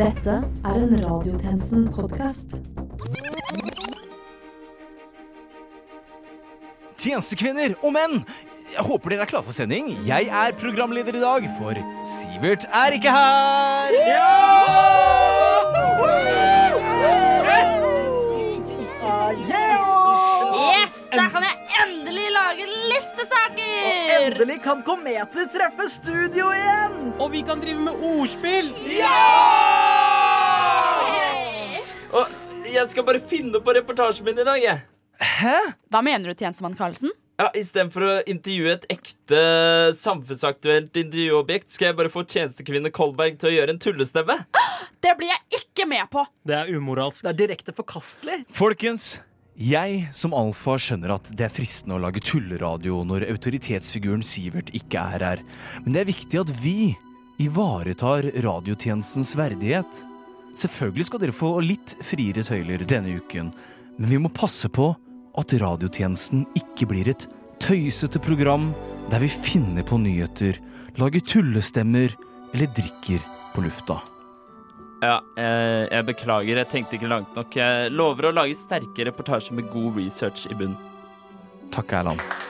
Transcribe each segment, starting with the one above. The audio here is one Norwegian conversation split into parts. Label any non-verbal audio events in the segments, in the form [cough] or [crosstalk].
Dette er en Radiotjenesten-podkast. Tjenestekvinner og menn, jeg håper dere er klare for sending. Jeg er programleder i dag, for Sivert er ikke her! Yes! Da kan jeg endelig lage listesaker! Og Endelig kan kometer treffe studio igjen! Og vi kan drive med ordspill! Og jeg skal bare finne på reportasjen min i dag, jeg. Hva mener du, tjenestemann Karlsen? Ja, Istedenfor å intervjue et ekte samfunnsaktuelt intervjuobjekt, skal jeg bare få tjenestekvinne Kolberg til å gjøre en tullestemme. Det blir jeg ikke med på! Det er umoralsk. Det er direkte forkastelig. Folkens, jeg som alfa skjønner at det er fristende å lage tulleradio når autoritetsfiguren Sivert ikke er her. Men det er viktig at vi ivaretar radiotjenestens verdighet. Selvfølgelig skal dere få litt friere tøyler denne uken, men vi må passe på at radiotjenesten ikke blir et tøysete program der vi finner på nyheter, lager tullestemmer eller drikker på lufta. Ja, jeg, jeg beklager, jeg tenkte ikke langt nok. Jeg lover å lage sterke reportasjer med god research i bunn. Takk, Erland.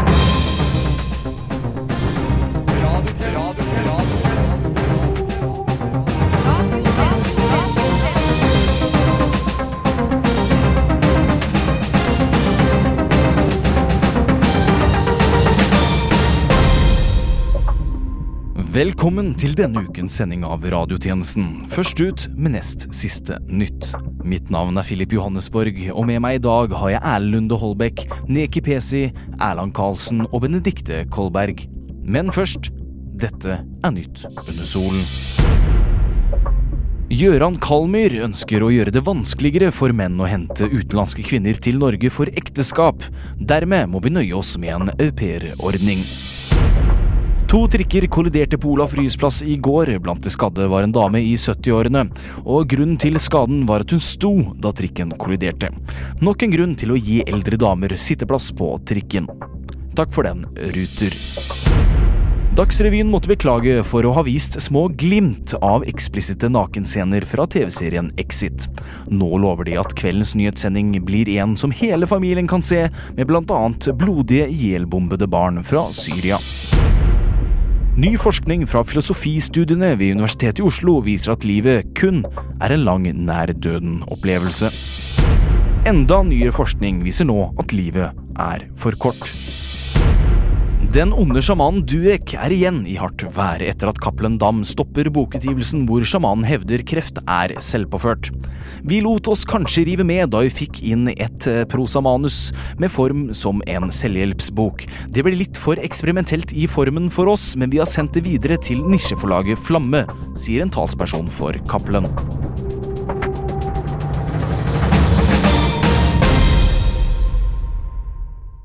Velkommen til denne ukens sending av Radiotjenesten. Først ut med nest siste nytt. Mitt navn er Filip Johannesborg, og med meg i dag har jeg Erlend Lunde Holbæk, Neki Pesi, Erland Karlsen og Benedikte Kolberg. Men først, dette er nytt under solen. Gøran Kalmyr ønsker å gjøre det vanskeligere for menn å hente utenlandske kvinner til Norge for ekteskap. Dermed må vi nøye oss med en aupairordning. To trikker kolliderte på Olaf Ryes plass i går. Blant de skadde var en dame i 70-årene. Og grunnen til skaden var at hun sto da trikken kolliderte. Nok en grunn til å gi eldre damer sitteplass på trikken. Takk for den, Ruter. Dagsrevyen måtte beklage for å ha vist små glimt av eksplisitte nakenscener fra TV-serien Exit. Nå lover de at kveldens nyhetssending blir en som hele familien kan se, med annet blodige, ihjelbombede barn fra Syria. Ny forskning fra filosofistudiene ved Universitetet i Oslo viser at livet kun er en lang nær døden-opplevelse. Enda nyere forskning viser nå at livet er for kort. Den onde sjamanen Durek er igjen i hardt vær etter at Cappelen Dam stopper bokutgivelsen hvor sjamanen hevder kreft er selvpåført. Vi lot oss kanskje rive med da vi fikk inn et eh, prosamanus med form som en selvhjelpsbok. Det ble litt for eksperimentelt i formen for oss, men vi har sendt det videre til nisjeforlaget Flamme, sier en talsperson for Cappelen.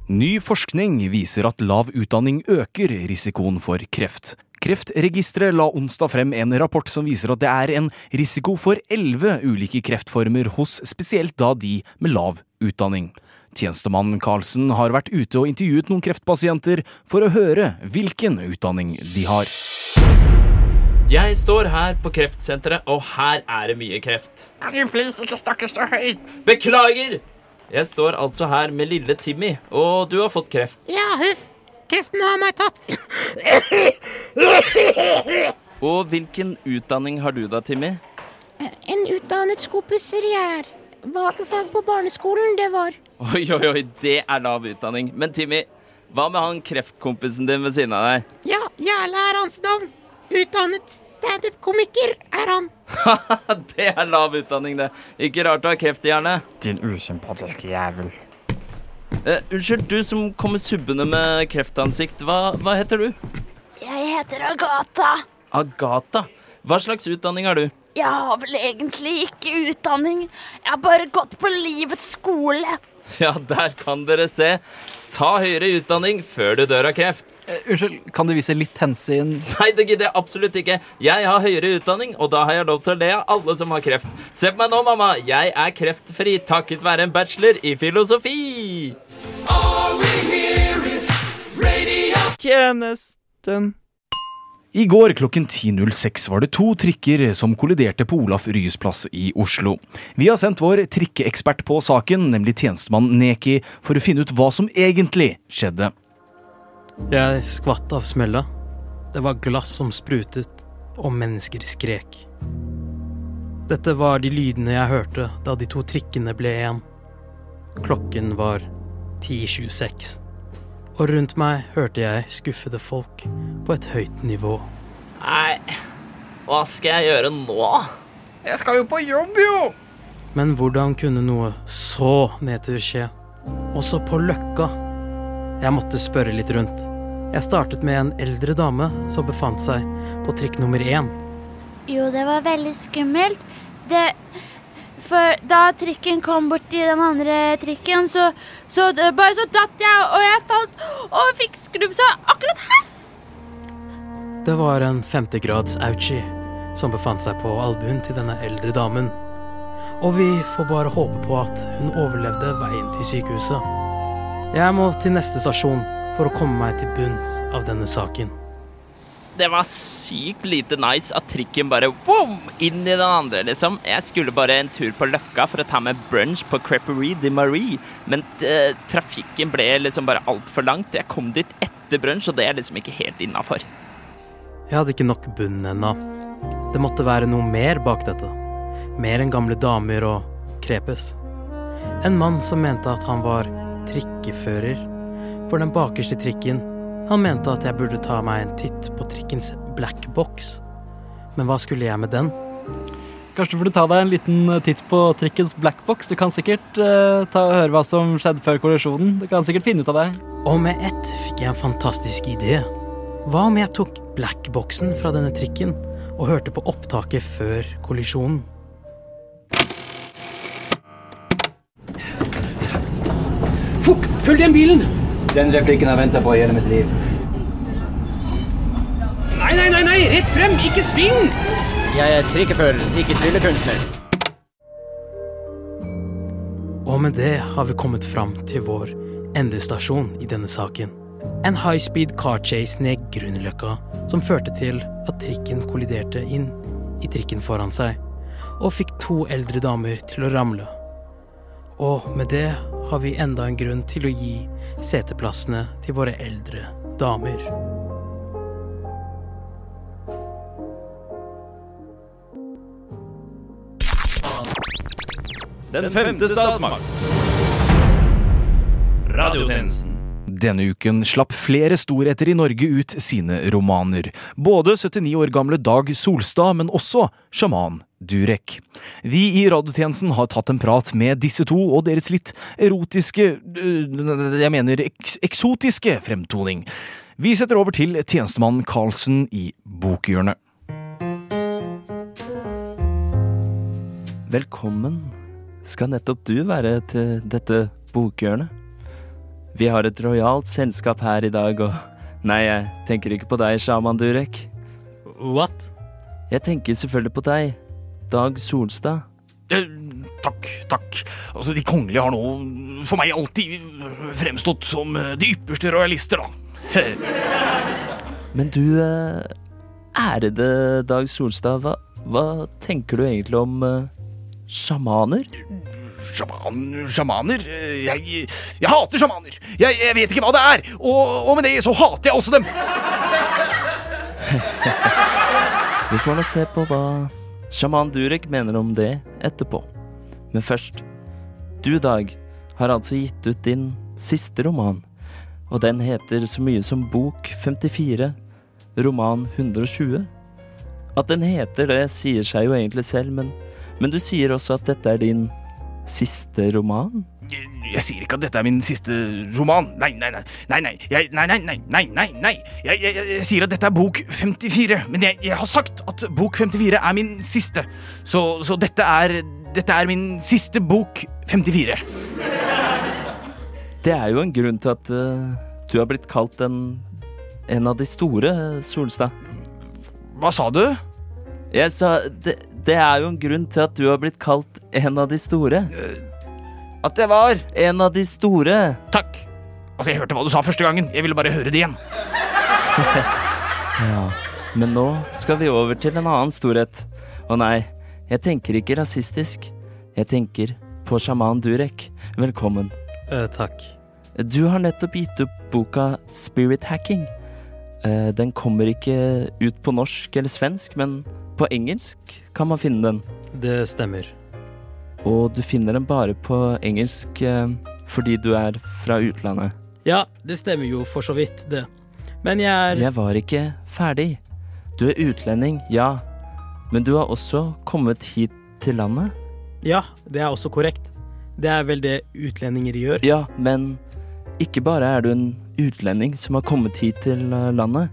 Ny forskning viser at lav utdanning øker risikoen for kreft. Kreftregisteret la onsdag frem en rapport som viser at det er en risiko for elleve ulike kreftformer hos spesielt da de med lav utdanning. Tjenestemannen Karlsen har vært ute og intervjuet noen kreftpasienter for å høre hvilken utdanning de har. Jeg står her på kreftsenteret, og her er det mye kreft. Kan du please ikke snakke så høyt? Beklager! Jeg står altså her med lille Timmy, og du har fått kreft. Ja, huff. Kreften har meg tatt. Og hvilken utdanning har du da, Timmy? En utdannet skopusser jeg er. Bakefag på barneskolen, det var. Oi, oi, oi, det er lav utdanning. Men Timmy, hva med han kreftkompisen din ved siden av deg? Ja, Jarle er hans navn. Utdannet standup-komiker er han. [laughs] det er lav utdanning, det. Ikke rart du har kreft i hjernen. Din usympatiske jævel. Eh, unnskyld, du som kommer subbende med kreftansikt. Hva, hva heter du? Jeg heter Agatha. Agatha. Hva slags utdanning har du? Jeg har vel egentlig ikke utdanning. Jeg har bare gått på livets skole. Ja, der kan dere se. Ta høyere utdanning før du dør av kreft. Eh, unnskyld, kan du vise litt hensyn? [laughs] Nei, det gidder jeg absolutt ikke. Jeg har høyere utdanning, og da har jeg lov til å le av alle som har kreft. Se på meg nå, mamma. Jeg er kreftfri takket være en bachelor i filosofi. Tjenesten. I går klokken 10.06 var det to trikker som kolliderte på Olaf Ryes plass i Oslo. Vi har sendt vår trikkeekspert på saken, nemlig tjenestemann Neki, for å finne ut hva som egentlig skjedde. Jeg skvatt av smella. Det var glass som sprutet, og mennesker skrek. Dette var de lydene jeg hørte da de to trikkene ble én. Klokken var 10.26, og rundt meg hørte jeg skuffede folk på et høyt nivå. Nei, hva skal jeg gjøre nå? Jeg skal jo på jobb, jo! Men hvordan kunne noe så nedtur skje? Også på Løkka. Jeg måtte spørre litt rundt. Jeg startet med en eldre dame som befant seg på trikk nummer én. Jo, det var veldig skummelt. Det For da trikken kom borti den andre trikken, så, så det, bare så datt jeg, og jeg falt og fikk skrubbsår akkurat her. Det var en femtegrads Auchi som befant seg på albuen til denne eldre damen. Og vi får bare håpe på at hun overlevde veien til sykehuset. Jeg må til neste stasjon for å komme meg til bunns av denne saken. Det var sykt lite nice at trikken bare boom, inn i den andre, liksom. Jeg skulle bare en tur på Løkka for å ta med brunch på Creperie de Marie, men eh, trafikken ble liksom bare altfor langt. Jeg kom dit etter brunch, og det er liksom ikke helt innafor. Jeg hadde ikke nok bunn ennå. Det måtte være noe mer bak dette. Mer enn gamle damer og krepes. En mann som mente at han var trikkefører for den bakerste trikken. Han mente at jeg burde ta meg en titt på trikkens black box. Men hva skulle jeg med den? Kanskje du burde ta deg en liten eh, titt på trikkens black box. Du kan sikkert uh, ta og høre hva som skjedde før kollisjonen. Du kan sikkert finne ut av det. Og med ett fikk jeg en fantastisk idé. Hva om jeg tok blackboxen fra denne trikken og hørte på opptaket før kollisjonen? Følg den bilen! Den replikken har jeg venta på i hele mitt liv. Nei, nei, nei, nei! Rett frem! Ikke sving! Jeg er trikkefører, ikke tryllekunstner. Og med det har vi kommet fram til vår endestasjon i denne saken. En high speed car chase ned Grünerløkka som førte til at trikken kolliderte inn i trikken foran seg, og fikk to eldre damer til å ramle. Og med det har vi enda en grunn til å gi seteplassene til våre eldre damer. Den femte statsmakt. Radiotjenesten. Denne uken slapp flere storheter i Norge ut sine romaner. Både 79 år gamle Dag Solstad, men også sjaman Durek. Vi i radiotjenesten har tatt en prat med disse to og deres litt erotiske øh, Jeg mener eks eksotiske fremtoning. Vi setter over til tjenestemannen Karlsen i Bokhjørnet. Velkommen skal nettopp du være til dette bokhjørnet. Vi har et rojalt selskap her i dag, og Nei, jeg tenker ikke på deg, sjaman Durek. What? Jeg tenker selvfølgelig på deg, Dag Solstad. Eh, takk, takk. Altså, De kongelige har nå for meg alltid fremstått som eh, de ypperste rojalister, da. [laughs] Men du, eh, ærede Dag Solstad, hva, hva tenker du egentlig om uh, sjamaner? Sjaman, sjamaner jeg, jeg hater sjamaner! Jeg, jeg vet ikke hva det er! Og, og med det så hater jeg også dem! [laughs] Vi får nå se på hva sjaman Durek mener om det etterpå. Men først, du Dag har altså gitt ut din siste roman, og den heter så mye som Bok 54, roman 120. At den heter det, sier seg jo egentlig selv, men, men du sier også at dette er din siste roman? Jeg, jeg sier ikke at dette er min siste roman. Nei, nei, nei. Nei, nei. Jeg, nei, nei, nei, nei, nei, nei. Jeg, jeg, sier at dette er bok 54. Men jeg, har sagt at bok 54 er min siste. Så, så dette er Dette er min siste bok 54. Det er jo en grunn til at uh, du har blitt kalt en, en av de store, Solstad. Hva sa du? Jeg sa det, det er jo en grunn til at du har blitt kalt en av de store. At jeg var En av de store. Takk. Altså, jeg hørte hva du sa første gangen. Jeg ville bare høre det igjen. [laughs] Ja, men nå skal vi over til en annen storhet. Å nei, jeg tenker ikke rasistisk. Jeg tenker på sjaman Durek. Velkommen. Uh, takk. Du har nettopp gitt opp boka Spirit Hacking. Uh, Den kommer ikke ut på norsk eller svensk, men på engelsk kan man finne den. Det stemmer. Og du finner den bare på engelsk eh, fordi du er fra utlandet. Ja, det stemmer jo for så vidt, det. Men jeg er Jeg var ikke ferdig. Du er utlending, ja. Men du har også kommet hit til landet. Ja, det er også korrekt. Det er vel det utlendinger gjør. Ja, men ikke bare er du en utlending som har kommet hit til eh, landet.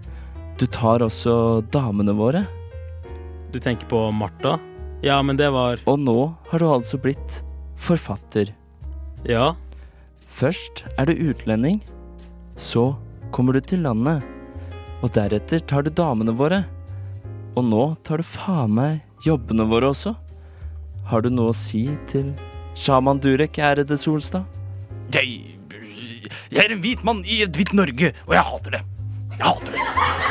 Du tar også damene våre. Du tenker på Martha? Ja, men det var Og nå har du altså blitt forfatter. Ja. Først er du utlending, så kommer du til landet, og deretter tar du damene våre. Og nå tar du faen meg jobbene våre også. Har du noe å si til sjaman Durek, ærede Solstad? Jeg Jeg er en hvit mann i et hvitt Norge, og jeg hater det. Jeg hater det.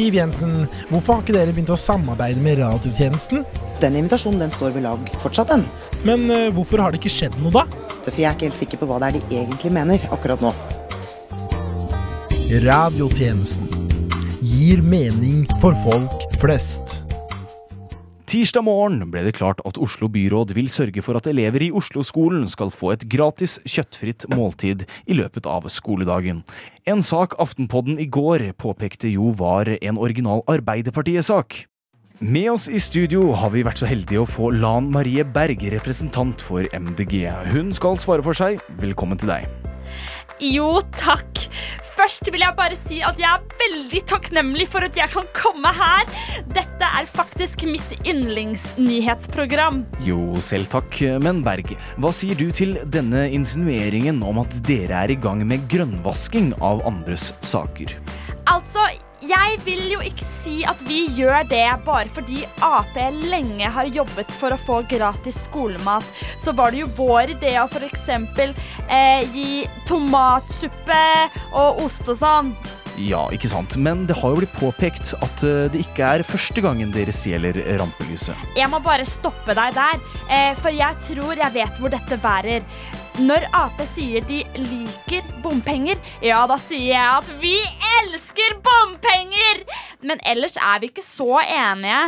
Siv Jensen, hvorfor har ikke dere begynt å samarbeide med radiotjenesten? Den invitasjonen den står ved lag fortsatt, den. Men uh, hvorfor har det ikke skjedd noe, da? For jeg er ikke helt sikker på hva det er de egentlig mener akkurat nå. Radiotjenesten gir mening for folk flest. Tirsdag morgen ble det klart at Oslo byråd vil sørge for at elever i Oslo-skolen skal få et gratis kjøttfritt måltid i løpet av skoledagen. En sak Aftenpodden i går påpekte jo var en original Arbeiderpartiet-sak. Med oss i studio har vi vært så heldige å få Lan Marie Berg, representant for MDG. Hun skal svare for seg. Velkommen til deg. Jo, takk. Først vil jeg bare si at jeg er veldig takknemlig for at jeg kan komme her. Dette er faktisk mitt yndlingsnyhetsprogram. Jo, selv takk, men Berg, hva sier du til denne insinueringen om at dere er i gang med grønnvasking av andres saker? Altså, jeg vil jo ikke si at vi gjør det bare fordi Ap lenge har jobbet for å få gratis skolemat. Så var det jo vår idé å f.eks. Eh, gi tomatsuppe og ost og sånn. Ja, ikke sant, men det har jo blitt påpekt at eh, det ikke er første gangen dere stjeler rampelyset. Jeg må bare stoppe deg der, eh, for jeg tror jeg vet hvor dette bærer. Når Ap sier de liker bompenger, ja, da sier jeg at vi elsker bompenger! Men ellers er vi ikke så enige.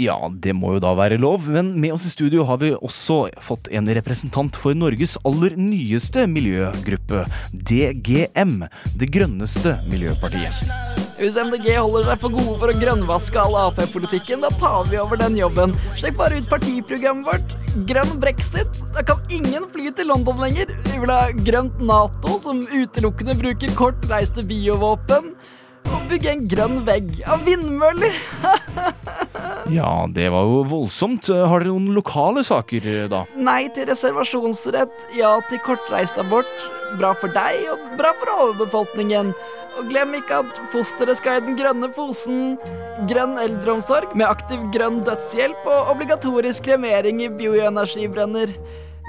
Ja, det må jo da være lov, men med oss i studio har vi også fått en representant for Norges aller nyeste miljøgruppe, DGM, Det grønneste miljøpartiet. Hvis MDG holder seg for gode for å grønnvaske all Ap-politikken, da tar vi over den jobben. Sjekk bare ut partiprogrammet vårt. Grønn brexit. Da kan ingen fly til London lenger. Vi vil ha grønt Nato, som utelukkende bruker kortreiste biovåpen. Og bygge en grønn vegg av vindmøller. [laughs] Ja, det var jo voldsomt. Har dere noen lokale saker, da? Nei til reservasjonsrett, ja til kortreist abort. Bra for deg og bra for overbefolkningen. Og glem ikke at fosteret skal i den grønne posen. Grønn eldreomsorg med aktiv grønn dødshjelp og obligatorisk kremering i bioenergibrenner.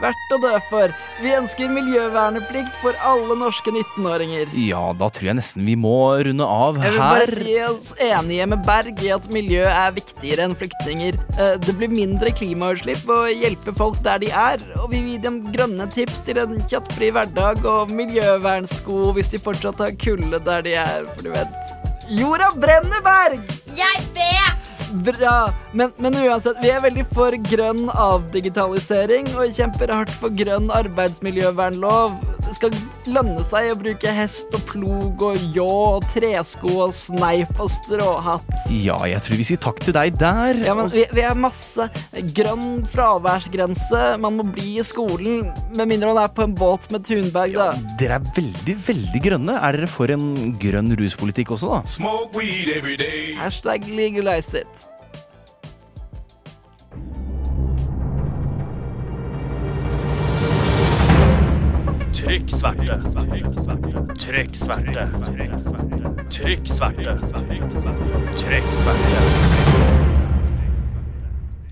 Verdt å dø for. Vi ønsker miljøverneplikt for alle norske 19-åringer. Ja, da tror jeg nesten vi må runde av her. Jeg vil bare si oss enige med Berg i at miljø er viktigere enn flyktninger. Eh, Det blir mindre klimautslipp å hjelpe folk der de er, og vi vil gi dem grønne tips til en kjøttfri hverdag og miljøvernsko hvis de fortsatt har kulde der de er, for du vet Jorda brenner, Berg! Jeg vet! Bra, men, men uansett, vi er veldig for grønn avdigitalisering og kjemper hardt for grønn arbeidsmiljøvernlov. Det skal lønne seg å bruke hest og plog og ljå og tresko og sneip og stråhatt. Ja, jeg tror vi sier takk til deg der. Ja, men vi, vi er masse grønn fraværsgrense. Man må bli i skolen med mindre man er på en båt med Thunberg, da. Dere er veldig, veldig grønne. Er dere for en grønn ruspolitikk også, da? Smoke weed every day. Hashtag legalize it. Trykk sverte. Trykk sverte. Trykk sverte. Trykk sverte.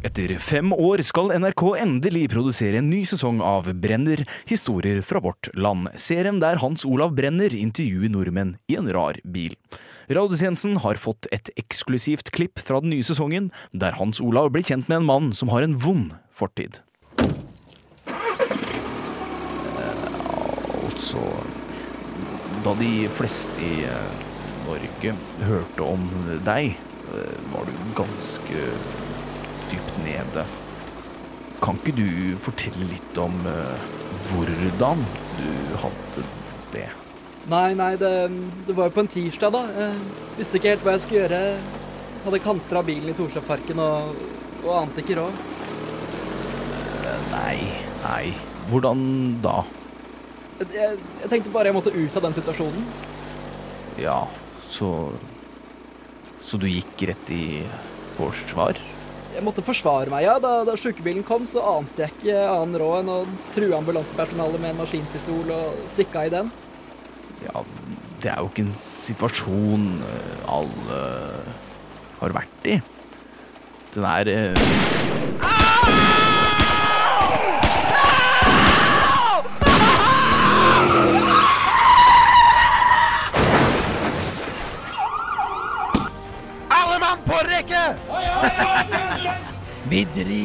Etter fem år skal NRK endelig produsere en ny sesong av Brenner historier fra vårt land. Serien der Hans Olav Brenner intervjuer nordmenn i en rar bil. Radiotjenesten har fått et eksklusivt klipp fra den nye sesongen, der Hans Olav blir kjent med en mann som har en vond fortid. Altså Da de fleste i eh, Norge hørte om deg, eh, var du ganske dypt nede. Kan ikke du fortelle litt om eh, hvordan du hadde det? Nei, nei, det, det var jo på en tirsdag, da. Jeg visste ikke helt hva jeg skulle gjøre. Jeg Hadde kantra bilen i Torshov-parken og, og ante ikke råd. Nei, nei. Hvordan da? Jeg, jeg, tenkte bare jeg måtte ut av den situasjonen. Ja, så Så du gikk rett i forsvar? Jeg måtte forsvare meg, ja. Da, da sjukebilen kom, så ante jeg ikke annen råd enn å true ambulansepersonalet med en maskinpistol og stikke av i den. Ja, det er jo ikke en situasjon eh, alle har vært i. Den er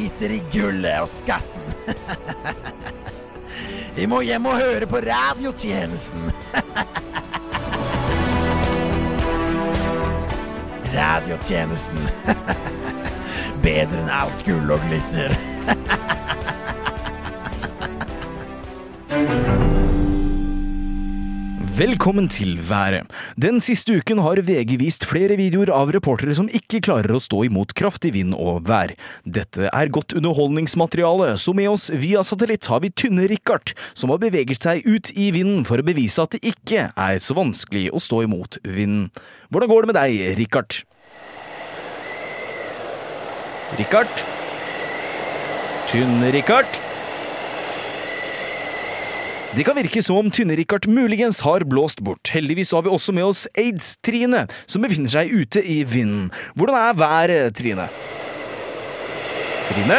driter i gullet og skatten. Vi må hjem og høre på radiotjenesten. Radiotjenesten. Bedre enn alt gull og glitter. Velkommen til været. Den siste uken har VG vist flere videoer av reportere som ikke klarer å stå imot kraftig vind og vær. Dette er godt underholdningsmateriale, så med oss via satellitt har vi Tynne-Richard, som har beveget seg ut i vinden for å bevise at det ikke er så vanskelig å stå imot vinden. Hvordan går det med deg, Richard? Richard? Tynne-Richard? Det kan virke som om Tynne-Richard muligens har blåst bort. Heldigvis har vi også med oss Aids-Trine, som befinner seg ute i vinden. Hvordan er været, Trine? Trine?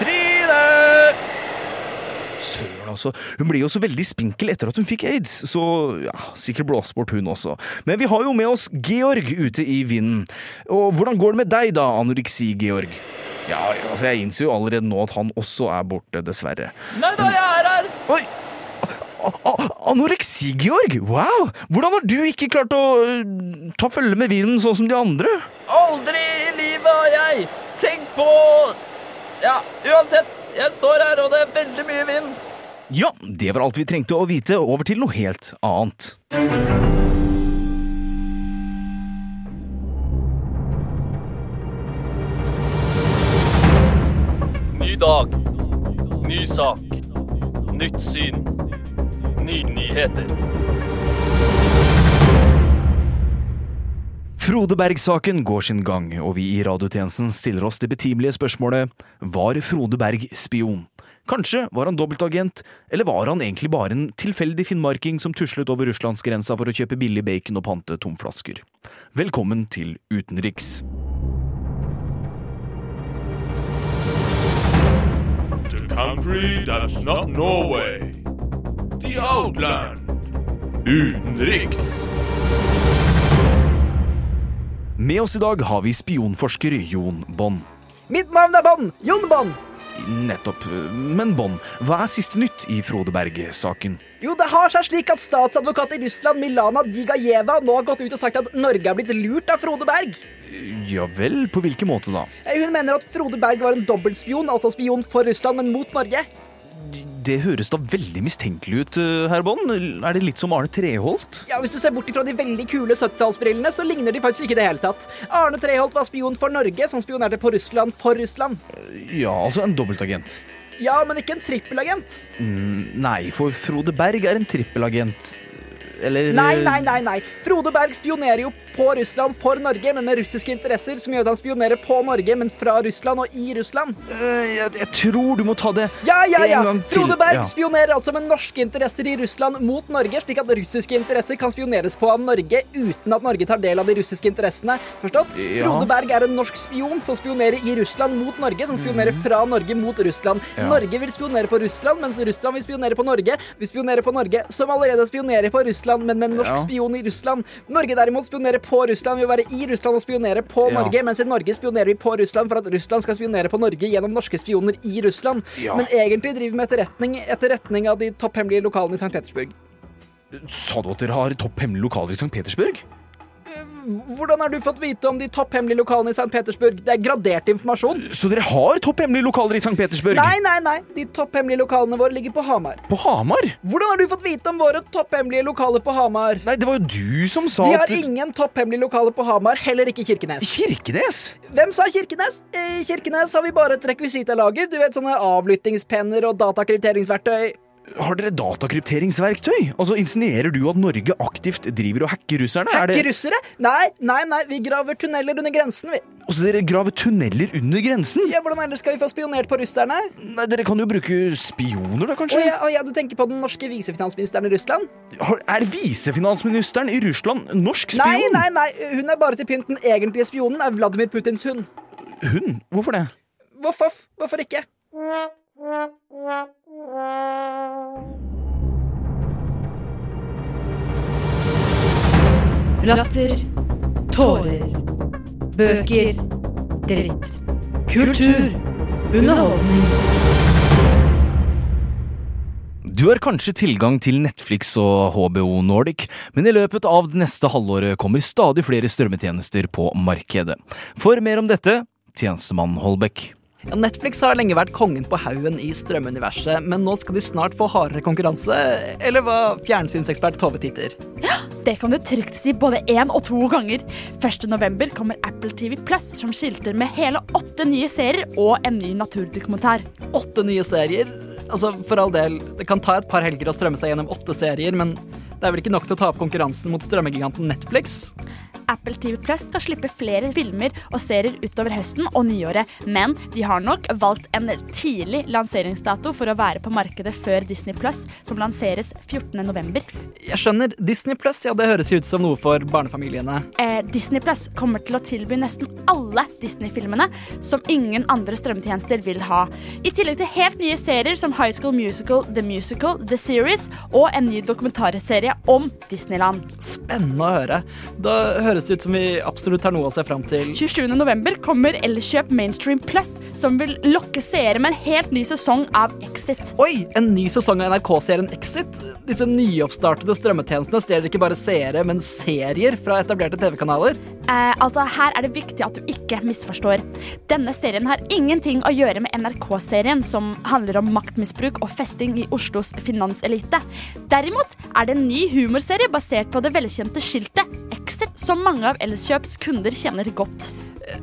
Trine! Søren, altså. Hun blir jo så veldig spinkel etter at hun fikk aids, så ja, sikkert blåst bort hun også. Men vi har jo med oss Georg ute i vinden. Og hvordan går det med deg da, anoreksi-Georg? Ja, altså Jeg innser jo allerede nå at han også er borte, dessverre. Nei da, jeg! Oi! Anoreksi, Georg? Wow! Hvordan har du ikke klart å øh, ta følge med vinden sånn som de andre? Aldri i livet har jeg tenkt på Ja, uansett. Jeg står her, og det er veldig mye vind. Ja, det var alt vi trengte å vite. Over til noe helt annet. Ny dag. Ny sak. Nytt syn. Nye nyheter. Frode Berg-saken går sin gang, og vi i radiotjenesten stiller oss det betimelige spørsmålet Var Frode Berg spion? Kanskje var han dobbeltagent, eller var han egentlig bare en tilfeldig finnmarking som tuslet over russlandsgrensa for å kjøpe billig bacon og pante tomflasker? Velkommen til Utenriks. Country that's not Norway. The outland. Utenriks. Med oss i dag har vi spionforsker Jon Bonn. Mitt navn er Bonn! Jon Bonn! Nettopp. Men Bonn, hva er siste nytt i Frode Berg-saken? Jo, det har seg slik at statsadvokat i Russland Milana Digajeva nå har gått ut og sagt at Norge er blitt lurt av Frode Berg. Ja vel, på hvilken måte da? Eh, Hun mener at Frode Berg var en dobbeltspion, altså spion for Russland, men mot Norge. Det høres da veldig mistenkelig ut, eh, herr Bond. Er det litt som Arne Treholt? Ja, Hvis du ser bort ifra de veldig kule 70-tallsbrillene, så ligner de faktisk ikke i det hele tatt. Arne Treholt var spion for Norge, som spionerte på Russland for Russland. Ja, altså en dobbeltagent. Ja, men ikke en trippelagent. Mm, nei, for Frode Berg er en trippelagent. Eller Nei, nei, nei. nei. Frode Berg spionerer jo på Russland for Norge, men med russiske interesser, som gjør at han spionerer på Norge, men fra Russland og i Russland. Eh, jeg, jeg tror du må ta det Ja, ja, ja! en gang til. Frode Berg Ja. spionerer altså med norske interesser i Russland mot Norge, slik at russiske interesser kan spioneres på av Norge uten at Norge tar del av de russiske interessene. Forstått? Ja. Frode Berg er en norsk spion som spionerer i Russland mot Norge, som spionerer fra Norge mot Russland. Ja. Norge vil spionere på Russland, mens Russland vil spionere på Norge. Vi spionerer på Norge, som allerede spionerer på Russland, men med en norsk Ja. spion i Russland. Norge derimot spionerer på Russland ved å være i Russland og spionere på Ja. Norge, mens i Norge spionerer vi på Russland for at Russland skal spionere på Norge gjennom norske spioner i Russland. Ja. Men egentlig driver vi med etterretning, etterretning av de topphemmelige lokalene i St. Petersburg. Sa du at dere har topphemmelige lokaler i St. Petersburg? Hvordan har du fått vite om de topphemmelige lokalene i St. Petersburg? Det er gradert informasjon. Så dere har topphemmelige lokaler i St. Petersburg? Nei, nei, nei. De topphemmelige lokalene våre ligger på Hamar. På Hamar? Hvordan har du fått vite om våre topphemmelige lokaler på Hamar? Nei, det var jo du som sa at De har at ingen topphemmelige lokaler på Hamar, heller ikke Kirkenes. Kirkenes? Hvem sa Kirkenes? I Kirkenes har vi bare et rekvisitalager. Du vet, sånne avlyttingspenner og datakrypteringsverktøy. Har dere datakrypteringsverktøy? Altså, Insinuerer du at Norge aktivt driver og hacker russerne? Er Hacker russere? Nei, nei, nei, vi graver tunneler under grensen, vi. Altså, dere graver tunneler under grensen? Ja, Hvordan ellers skal vi få spionert på russerne? Nei, Dere kan jo bruke spioner, da, Å kanskje? ja, å ja, du tenker på den norske visefinansministeren i Russland? Har- Er visefinansministeren i Russland norsk spion? Nei, nei, nei, hun er bare til pynt. Den egentlige spionen er Vladimir Putins hund. Hun? Hvorfor det? Hvorfor? Hvorfor ikke? Latter. Tårer. Bøker. Dritt. Kultur. Underholdning. Du har kanskje tilgang til Netflix og HBO Nordic, men i løpet av det neste halvåret kommer stadig flere strømmetjenester på markedet. For mer om dette, tjenestemann Holbæk. Ja, Netflix har lenge vært kongen på haugen i strømuniverset, men nå skal de snart få hardere konkurranse, eller hva fjernsynsekspert Tove titter. Det kan du trygt si både én og to ganger. 1. november kommer Apple TV Plus, som skilter med hele åtte nye serier og en ny naturdokumentar. Åtte nye serier. Altså, for all del, det kan ta et par helger å strømme seg gjennom åtte serier, men det er vel ikke nok til å ta opp konkurransen mot strømmegiganten Netflix? Apple TV Plus skal slippe flere filmer og serier utover høsten og nyåret, men de har nok valgt en tidlig lanseringsdato for å være på markedet før Disney Plus, som lanseres 14.11. Jeg skjønner. Disney Plus, ja, det høres jo ut som noe for barnefamiliene. Eh, Disney Plus kommer til å tilby nesten alle Disney-filmene som ingen andre strømmetjenester vil ha. I tillegg til helt nye serier som High School Musical, The Musical, The Series og en ny dokumentarserie om Disneyland. Spennende å høre. Da høres det ut som vi absolutt har noe å se fram til. 27.11 kommer Elkjøp Mainstream Plus, som vil lokke seere med en helt ny sesong av Exit. Oi, en ny sesong av NRK-serien Exit. Disse nyoppstartede strømmetjenestene stjeler ikke bare seere, men serier fra etablerte TV-kanaler. Eh, altså, Her er det viktig at du ikke misforstår. Denne serien har ingenting å gjøre med NRK-serien, som handler om maktmisbruk og festing i Oslos finanselite. Derimot er det en ny humorserie basert på det velkjente skiltet Exit, som mange av Elkjøps kunder kjenner godt.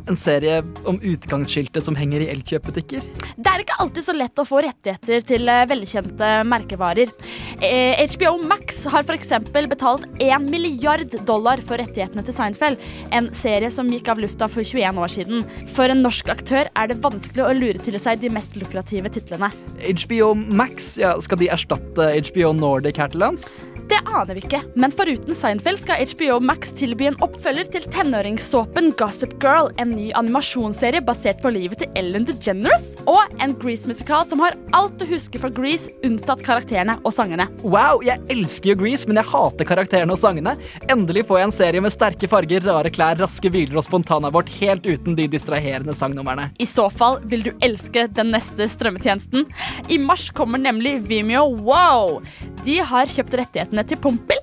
En serie om utgangsskiltet som henger i Elkjøp-butikker. Det er ikke alltid så lett å få rettigheter til eh, velkjente merkevarer. Eh, HBO Max har f.eks. betalt 1 milliard dollar for rettighetene til Seinfeld, en serie som gikk av lufta for 21 år siden. For en norsk aktør er det vanskelig å lure til seg de mest lukrative titlene. HBO Max, ja, skal de erstatte HBO Nordic her til lands? Det aner vi ikke, men foruten Seinfeld skal HBO Max tilby en oppfølger til tenåringssåpen Gossip Girl, en ny animasjonsserie basert på livet til Ellen DeGeneres, og en Grease-musikal som har alt du husker fra Grease, unntatt karakterene og sangene. Wow, jeg elsker jo Grease, men jeg hater karakterene og sangene. Endelig får jeg en serie med sterke farger, rare klær, raske biler og spontanabort, helt uten de distraherende sangnumrene. I så fall vil du elske den neste strømmetjenesten. I mars kommer nemlig Vimeo Wow! De har kjøpt rettighetene til Pompel.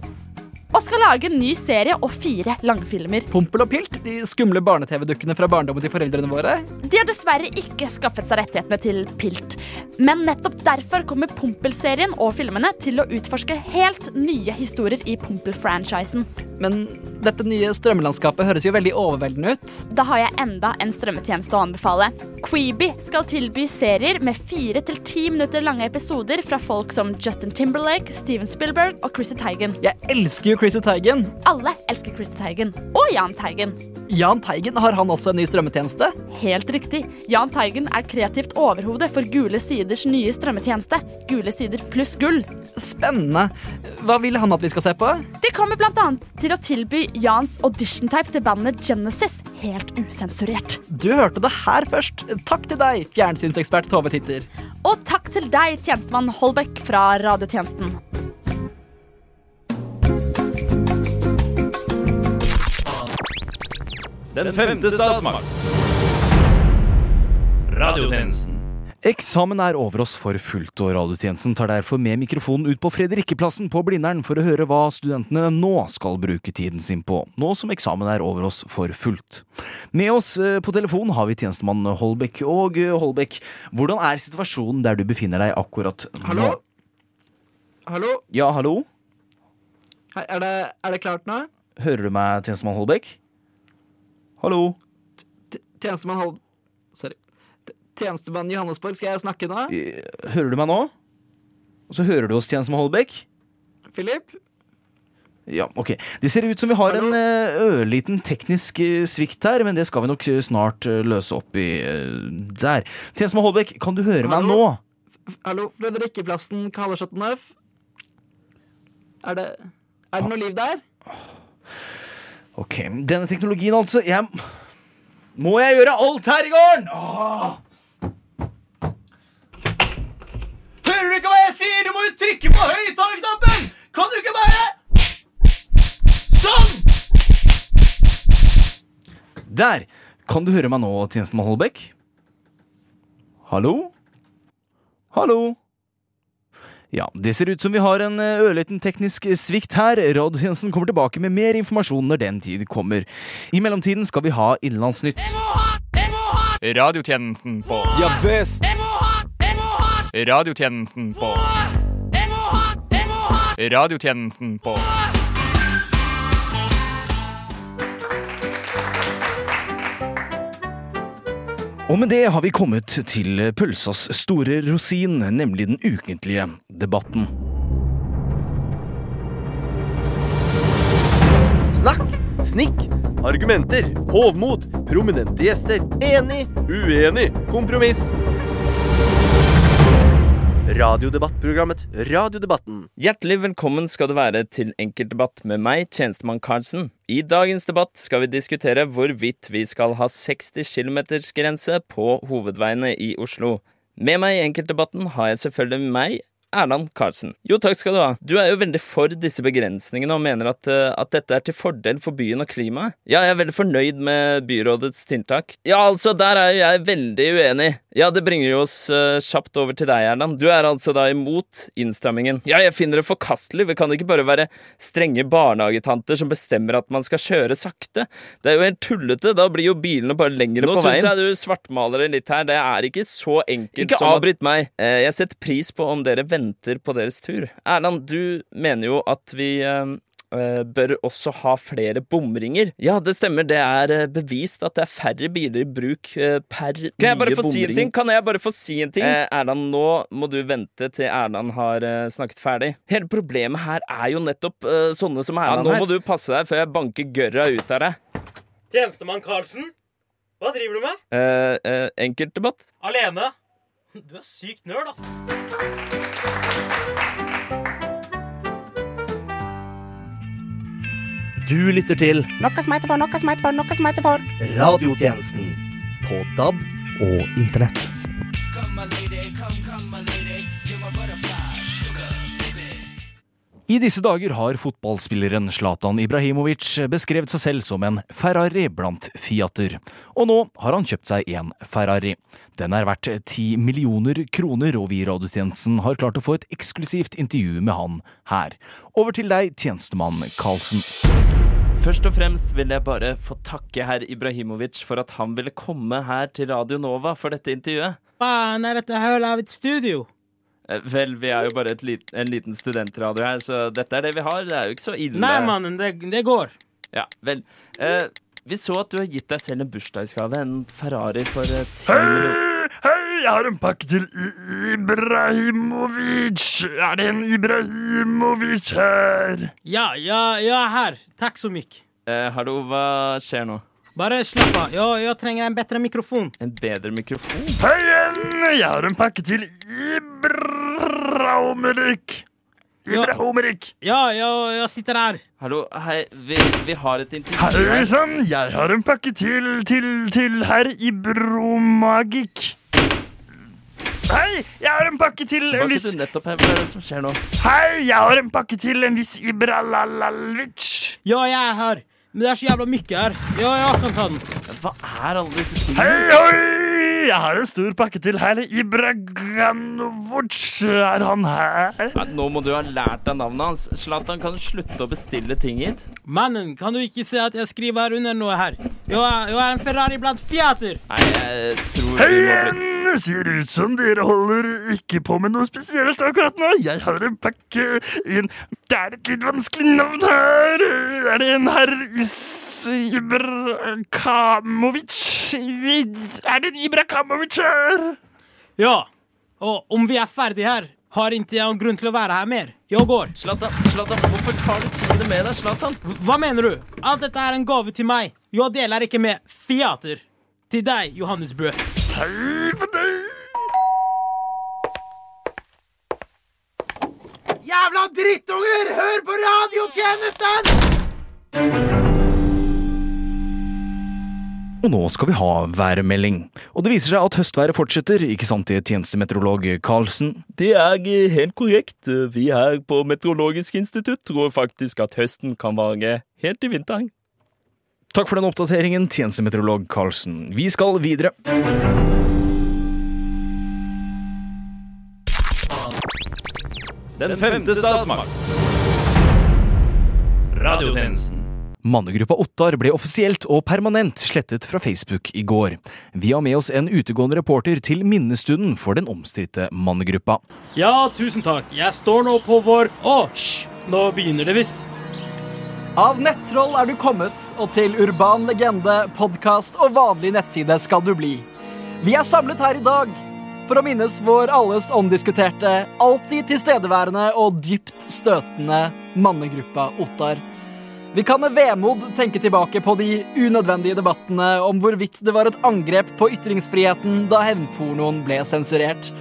og skal lage en ny serie og fire langfilmer. Pompel og Pilt, de skumle barne-TV-dukkene fra barndommen til foreldrene våre. De har dessverre ikke skaffet seg rettighetene til Pilt. Men nettopp derfor kommer Pompel-serien og filmene til å utforske helt nye historier i Pompel-franchisen. Men dette nye strømmelandskapet høres jo veldig overveldende ut. Da har jeg enda en strømmetjeneste å anbefale. Queeby skal tilby serier med fire til ti minutter lange episoder fra folk som Justin Timberlake, Steven Spielberg og Chrissy Teigen. Jeg elsker jo Chrissy Teigen. Alle elsker Chrissy Teigen. Og Jahn Teigen. Jahn Teigen, har han også en ny strømmetjeneste? Helt riktig. Jahn Teigen er kreativt overhode for Gule Siders nye strømmetjeneste. Gule Sider pluss gull. Spennende. Hva vil han at vi skal se på? Det kommer blant annet til å tilby Jans audition-type til bandet Genesis helt usensurert. Du hørte det her først. Takk til deg, fjernsynsekspert Tove Titter. Og takk til deg, tjenestemann Holbæk fra radiotjenesten. Den femte statsmakt. Radiotjenesten. Eksamen er over oss for fullt, og radiotjenesten tar derfor med mikrofonen ut på Fredrikkeplassen på Blindern for å høre hva studentene nå skal bruke tiden sin på, nå som eksamen er over oss for fullt. Med oss eh, på telefon har vi tjenestemann Holbæk. Og eh, Holbæk, hvordan er situasjonen der du befinner deg akkurat nå? Hallo? Hallo? Ja, hallo? Hei, er det, er det klart nå? Hører du meg, tjenestemann Holbæk? Hallo? Tjenestemann Hol... Sorry. T- Tjenestemann Johannesborg, skal jeg snakke nå? Hører du meg nå? Og så hører du oss, tjenestemann Holbæk? Philip? Ja, ok. Det ser ut som vi har en eh, ørliten teknisk eh, svikt her, men det skal vi nok eh, snart løse opp i der. Tjenestemann Holbæk, kan du høre meg nå? Hallo, Fredrikkeplassen, Karlsjottenøf? Er det Er det noe liv der? Ok, denne teknologien altså Jeg Må jeg gjøre alt her i gården? Åh! Hører du ikke hva jeg sier? Du må jo trykke på høyttalerknappen! Kan du ikke bare Sånn! Der. Kan du høre meg nå, tjenestemann Holbæk? Hallo? Hallo? Ja, det ser ut som vi har en eh, ørliten teknisk svikt her. Radiotjenesten kommer tilbake med mer informasjon når den tid kommer. I mellomtiden skal vi ha Innenlandsnytt. Radiotjenesten på Ja visst! Radiotjenesten på Radiotjenesten på Og med det har vi kommet til pølsas store rosin, nemlig den ukentlige debatten. Snakk, snikk, argumenter, hovmod, prominente gjester, enig, uenig, kompromiss. Radiodebattprogrammet Radiodebatten. Hjertelig velkommen skal du være til Enkeltdebatt med meg, tjenestemann Karlsen. I dagens debatt skal vi diskutere hvorvidt vi skal ha 60 km-grense på hovedveiene i Oslo. Med meg i Enkeltdebatten har jeg selvfølgelig meg, Erland Karlsen. Jo, takk skal du ha. Du er jo veldig for disse begrensningene og mener at, eh, at dette er til fordel for byen og klimaet. Ja, jeg er veldig fornøyd med byrådets tiltak. Ja, altså, der er jeg veldig uenig. Ja, det bringer jo oss uh, kjapt over til deg, Erland. Du er altså da imot innstrammingen. Ja, jeg finner det forkastelig. Vi kan ikke bare være strenge barnehagetanter som bestemmer at man skal kjøre sakte. Det er jo helt tullete. Da blir jo bilene bare lengre Nå på veien. Nå synes jeg du svartmaler litt her. Det er ikke så enkelt Ikke som Ikke avbryt meg. Uh, Jeg setter pris på om dere venter på deres tur. Erland, du mener jo at vi eh, eh, bør også ha flere bomringer. Ja, det stemmer. Det er eh, bevist at det er færre biler i bruk per nye Kan jeg bare få si en ting? Kan jeg bare få si en ting? Eh, Erland, nå må du vente til Erland har eh, snakket ferdig. Hele problemet her er jo nettopp eh, sånne som Erland her. Ja, nå her. må du passe deg før jeg banker gørra ut av deg. Tjenestemann Karlsen? Hva driver du med? Eh, eh, enkeltdebatt? Alene? Du er sykt nerd, altså. Du lytter til Noe som heter for, noe som heter for, noe som heter for. Radiotjenesten på DAB og Internett. I disse dager har fotballspilleren Zlatan Ibrahimovic beskrevet seg selv som en Ferrari blant Fiater, og nå har han kjøpt seg en Ferrari. Den er verdt ti millioner kroner, og vi i radiotjenesten har klart å få et eksklusivt intervju med han her. Over til deg, tjenestemann Karlsen. Først og fremst vil jeg bare få takke herr Ibrahimovic for at han ville komme her til Radio Nova for dette intervjuet. Faen, er dette hølet av et studio? Eh, Vel, vi er jo bare et lit, en liten studentradio her, så dette er det vi har. Det er jo ikke så ille. Nei, mannen, det, det går. Ja, vel. Eh, vi så at du har gitt deg selv en bursdagsgave, en Ferrari for eh, ti Hei, Hei, jeg har en pakke til Ibrahimovic. Er det en Ibrahimovic her? Ja, ja, ja, her. Takk så mye. Eh, hallo, hva skjer nå? Bare slapp av. Jeg, jeg trenger en bedre mikrofon. En bedre mikrofon? Hei igjen, jeg har en pakke til Ibrahimovic. Ibrahimovic. Ja, jeg, jeg sitter her. Hallo, hei, vi, vi har et intervju Hei sann, jeg har en pakke til, til, til herr Ibromagik. Hei, jeg har en pakke til en viss du nettopp her? Hva er det som skjer nå? Hei, jeg har en pakke til en viss Ibralalalovic. Ja, jeg er her. Men det er så jævla mykje her. Ja, jeg kan ta den. Hva er alle disse tingene? Hei, hei! Jeg har en stor pakke til herr Ibraganovic. Er han her? Ja, nå må du ha lært deg navnet hans. Zlatan, kan du slutte å bestille ting hit? Mannen, kan du ikke se at jeg skriver under noe her? Er, jeg er en Ferrari blant Fiater. Nei, jeg tror Hei vi må bli igjen! Ser ut som dere holder ikke på med noe spesielt akkurat nå. Jeg har en pakke en Det er et litt vanskelig navn her. Er det en herr Ibrakamovic? Er det en Ibrakamovic her? Ja. Og om vi er ferdige her, har ikke jeg grunn til å være her mer. Jeg går. Zlatan, Zlatan, hvorfor tar du tingene med deg, Zlatan? Hva mener du? Alt dette er en gave til meg. Jeg deler ikke med Fiater. Til deg, Johannes Brød. Hei på deg! Jævla drittunger! Hør på radiotjenesten! Og nå skal vi ha værmelding. Og det viser seg at høstværet fortsetter, ikke sant det, tjenestemeteorolog Karlsen? Det er eh, helt korrekt. Vi her på Meteorologisk institutt tror faktisk at høsten kan vare helt til vinteren. Takk for den oppdateringen, tjenestemeteorolog Karlsen. Vi skal videre. Den femte statsmakt. Radiotjenesten. Mannegruppa Ottar ble offisielt og permanent slettet fra Facebook i går. Vi har med oss en utegående reporter til minnestunden for den omstridte mannegruppa. Ja, tusen takk. Jeg står nå på vår Å, hysj! Nå begynner det visst. Av nettroll er du kommet, og til urban legende, podkast og vanlig nettside skal du bli. Vi er samlet her i dag for å minnes vår alles omdiskuterte, alltid tilstedeværende og dypt støtende mannegruppa Ottar. Vi kan med vemod tenke tilbake på de unødvendige debattene om hvorvidt det var et angrep på ytringsfriheten da hevnpornoen ble sensurert.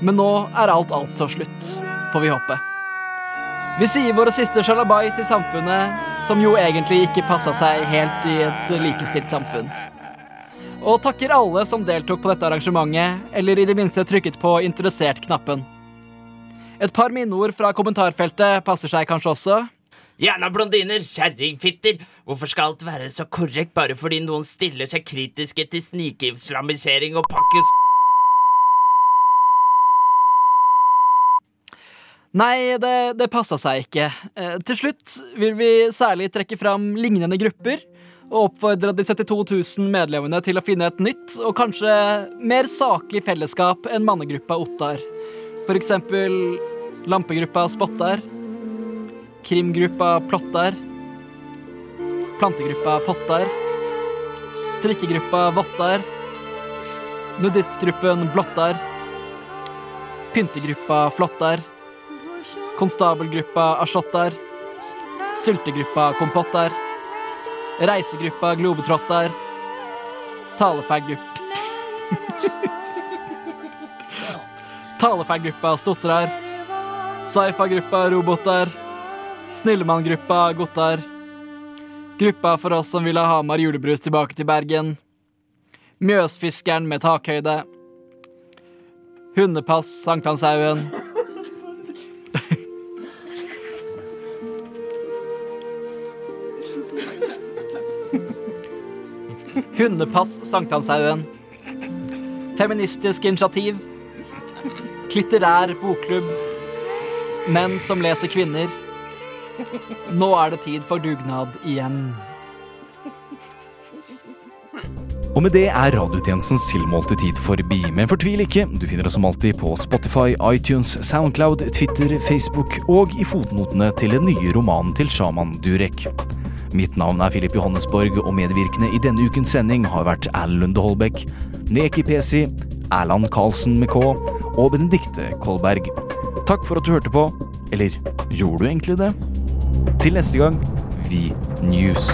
Men nå er alt altså slutt, får vi håpe. Vi sier våre siste sjalabai til samfunnet, som jo egentlig ikke passa seg helt i et likestilt samfunn. Og takker alle som deltok på dette arrangementet, eller i det minste trykket på interessert-knappen. Et par minneord fra kommentarfeltet passer seg kanskje også. Gjerne blondiner, kjerringfitter. Hvorfor skal alt være så korrekt bare fordi noen stiller seg kritiske til snikislamisering og pakkes... Nei, det, det passa seg ikke. Eh, til slutt vil vi særlig trekke fram lignende grupper og oppfordra de 72 000 medlemmene til å finne et nytt og kanskje mer saklig fellesskap enn mannegruppa Ottar. For eksempel lampegruppa Spottar, krimgruppa Plottar, plantegruppa Pottar, strikkegruppa Vottar, nudistgruppen Blottar, pyntegruppa Flottar, konstabelgruppa Asjottar, sultegruppa Kompottar, reisegruppa Globetrotter, talefeilgrupp... [laughs] Talefeilgruppa Stotrar, sci-fi-gruppa Robotar, Snillemann-gruppa Gottar, gruppa for oss som vil ha Hamar julebrus tilbake til Bergen, Mjøsfiskeren med takhøyde, Hundepass Sankthanshaugen, Hundepass Sankthanshaugen. Feministisk initiativ. Klitterær bokklubb. Menn som leser kvinner. Nå er det tid for dugnad igjen. Og med det er radiotjenestens tilmålte tid forbi. Men fortvil ikke, du finner oss som alltid på Spotify, iTunes, Soundcloud, Twitter, Facebook og i fotnotene til den nye romanen til sjaman Durek. Mitt navn er Filip Johannesborg, og medvirkende i denne ukens sending har vært Erlend Lunde Holbæk, Neki Pesi, Erland Karlsen med K og Benedikte Kolberg. Takk for at du hørte på. Eller gjorde du egentlig det? Til neste gang, vi News.